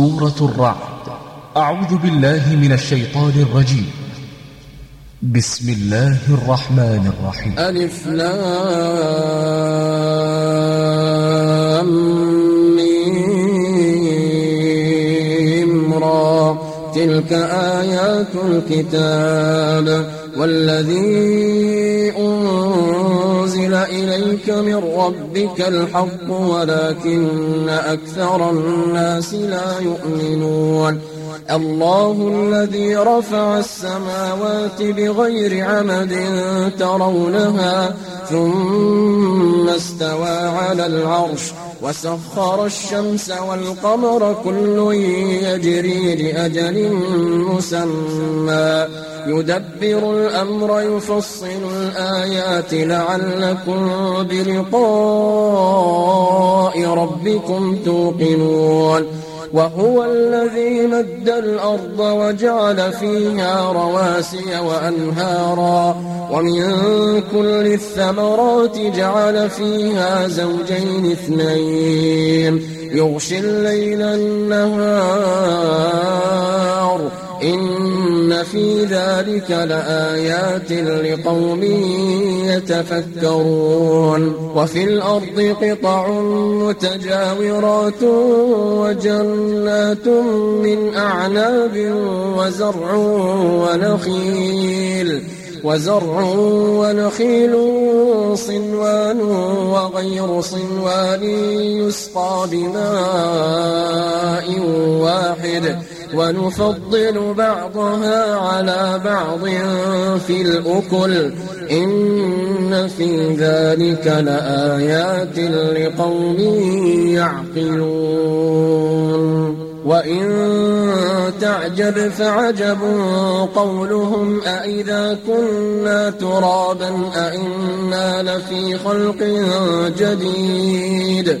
سورة الرعد. أعوذ بالله من الشيطان الرجيم. بسم الله الرحمن الرحيم. ألف لام را. تلك آيات الكتاب والذي أنزل إليك من ربك الحق ولكن أكثر الناس لا يؤمنون. الله الذي رفع السماوات بغير عمد ترونها ثم استوى على العرش. وسخر الشمس والقمر كل يجري لأجل مسمى. يدبر الأمر يفصل الآيات لعلكم بلقاء ربكم توقنون. وهو الذي مد الأرض وجعل فيها رواسي وأنهارا ومن كل الثمرات جعل فيها زوجين اثنين يغشي الليل النهار إن في ذلك لآيات لقوم يتفكرون وفي الأرض قطع متجاورات وجنات من أعناب وزرع ونخيل وزرع ونخيل صنوان وغير صنوان يسقى بماء واحد ونفضل بعضها على بعض في الأكل. إن في ذلك لآيات لقوم يعقلون. وإن تعجب فعجب قولهم أئذا كنا ترابا أئنا لفي خلق جديد.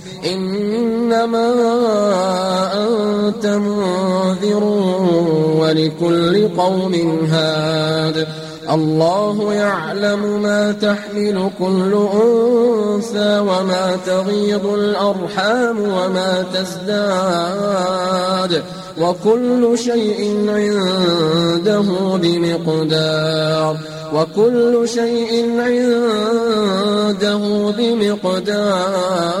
إنما أنت منذر ولكل قوم هاد. الله يعلم ما تحمل كل أنثى وما تغيض الأرحام وما تزداد. وكل شيء عنده بمقدار. وكل شيء عنده بمقدار.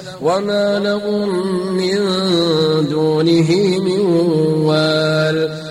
وما لهم من دونه من وال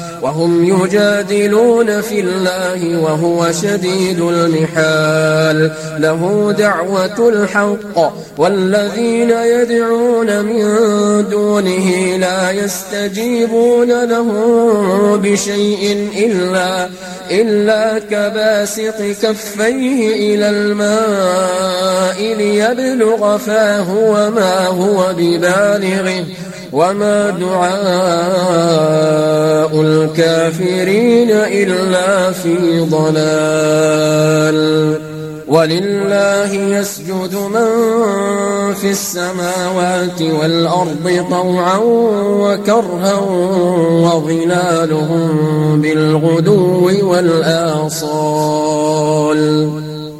وهم يجادلون في الله وهو شديد المحال. له دعوة الحق والذين يدعون من دونه لا يستجيبون له بشيء إلا, إلا كباسط كفيه إلى الماء ليبلغ فاه وما هو ببالغه. وما دعاء الكافرين إلا في ضلال ولله يسجد من في السماوات والأرض طوعا وكرها وظلالهم بالغدو والآصال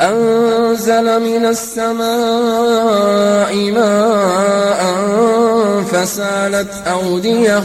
أنزل من السماء ماء فسالت أودية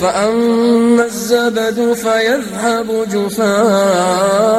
فأما الزبد فيذهب جفاء.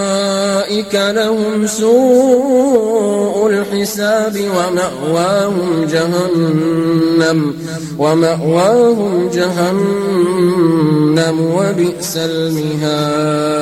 لهم سوء الحساب ومأواهم جهنم ومأواهم جهنم وبئس المهاد.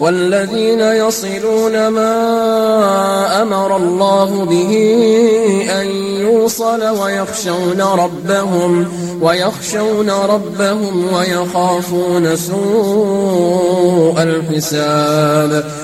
والذين يصلون ما أمر الله به أن يوصل ويخشون ربهم ويخشون ربهم ويخافون سوء الحساب.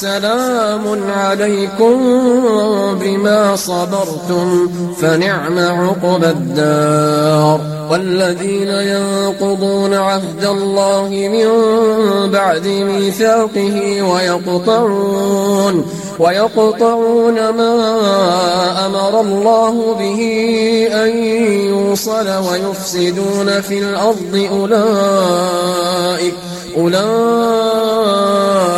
سلام عليكم بما صبرتم فنعم عقب الدار. والذين ينقضون عهد الله من بعد ميثاقه ويقطعون ويقطعون ما أمر الله به أن يوصل ويفسدون في الأرض أولئك أولئك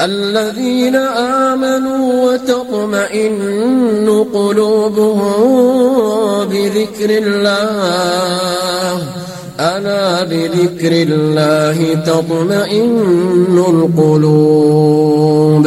الذين آمنوا وتطمئن قلوبهم بذكر الله. ألا بذكر الله تطمئن القلوب.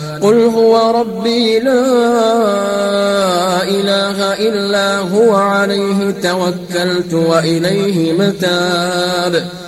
قل هو ربي لا إله إلا هو عليه توكلت وإليه متاب.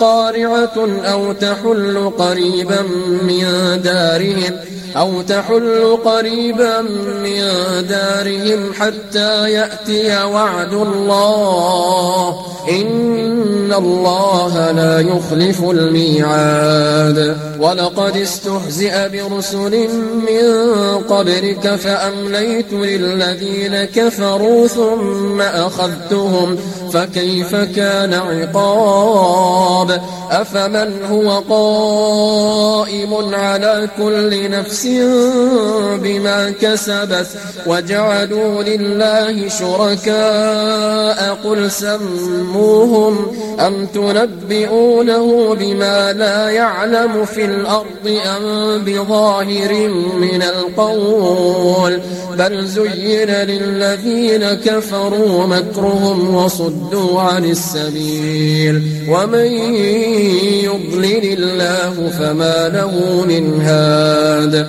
قارعة أو تحل قريبا من دارهم أو تحل قريبا من دارهم حتى يأتي وعد الله. إن الله لا يخلف الميعاد. ولقد استهزئ برسل من قبلك فأمليت للذين كفروا ثم أخذتهم. فكيف كان عقاب؟ أفمن هو قائم على كل نفس بما كسبت وجعلوا لله شركاء قل سموهم أم تنبئونه بما لا يعلم في الأرض أم بظاهر من القول بل زين للذين كفروا مكرهم وصدوا عن السبيل ومن يضلل الله فما له من هاد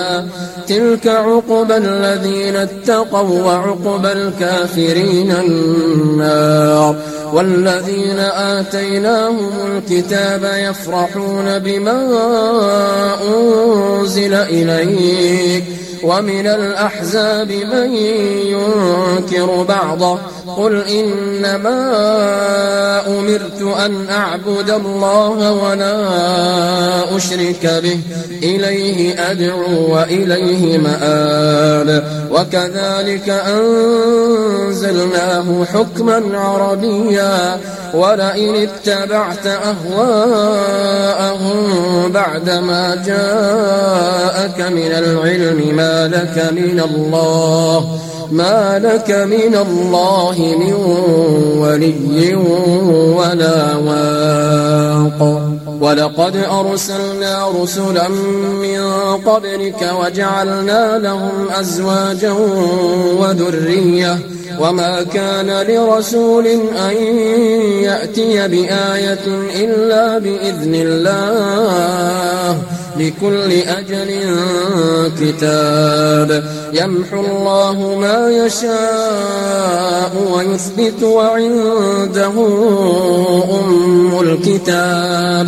تلك عقبى الذين اتقوا وعقبى الكافرين النار. والذين آتيناهم الكتاب يفرحون بما أنزل إليك. ومن الأحزاب من ينكر بعضه. قل إنما أمرت أن أعبد الله ولا أشرك به. إليه أدعو وإليه مآب. وكذلك أنزلناه حكما عربيا. ولئن اتبعت أهواءهم بعدما جاءك من العلم ما لك من الله. ما لك من الله من ولي ولا واق. ولقد أرسلنا رسلا من قبلك وجعلنا لهم أزواجا وذرية. وما كان لرسول أن يأتي بآية إلا بإذن الله. لكل أجل كتاب. يمحو الله ما يشاء ويثبت وعنده أم الكتاب.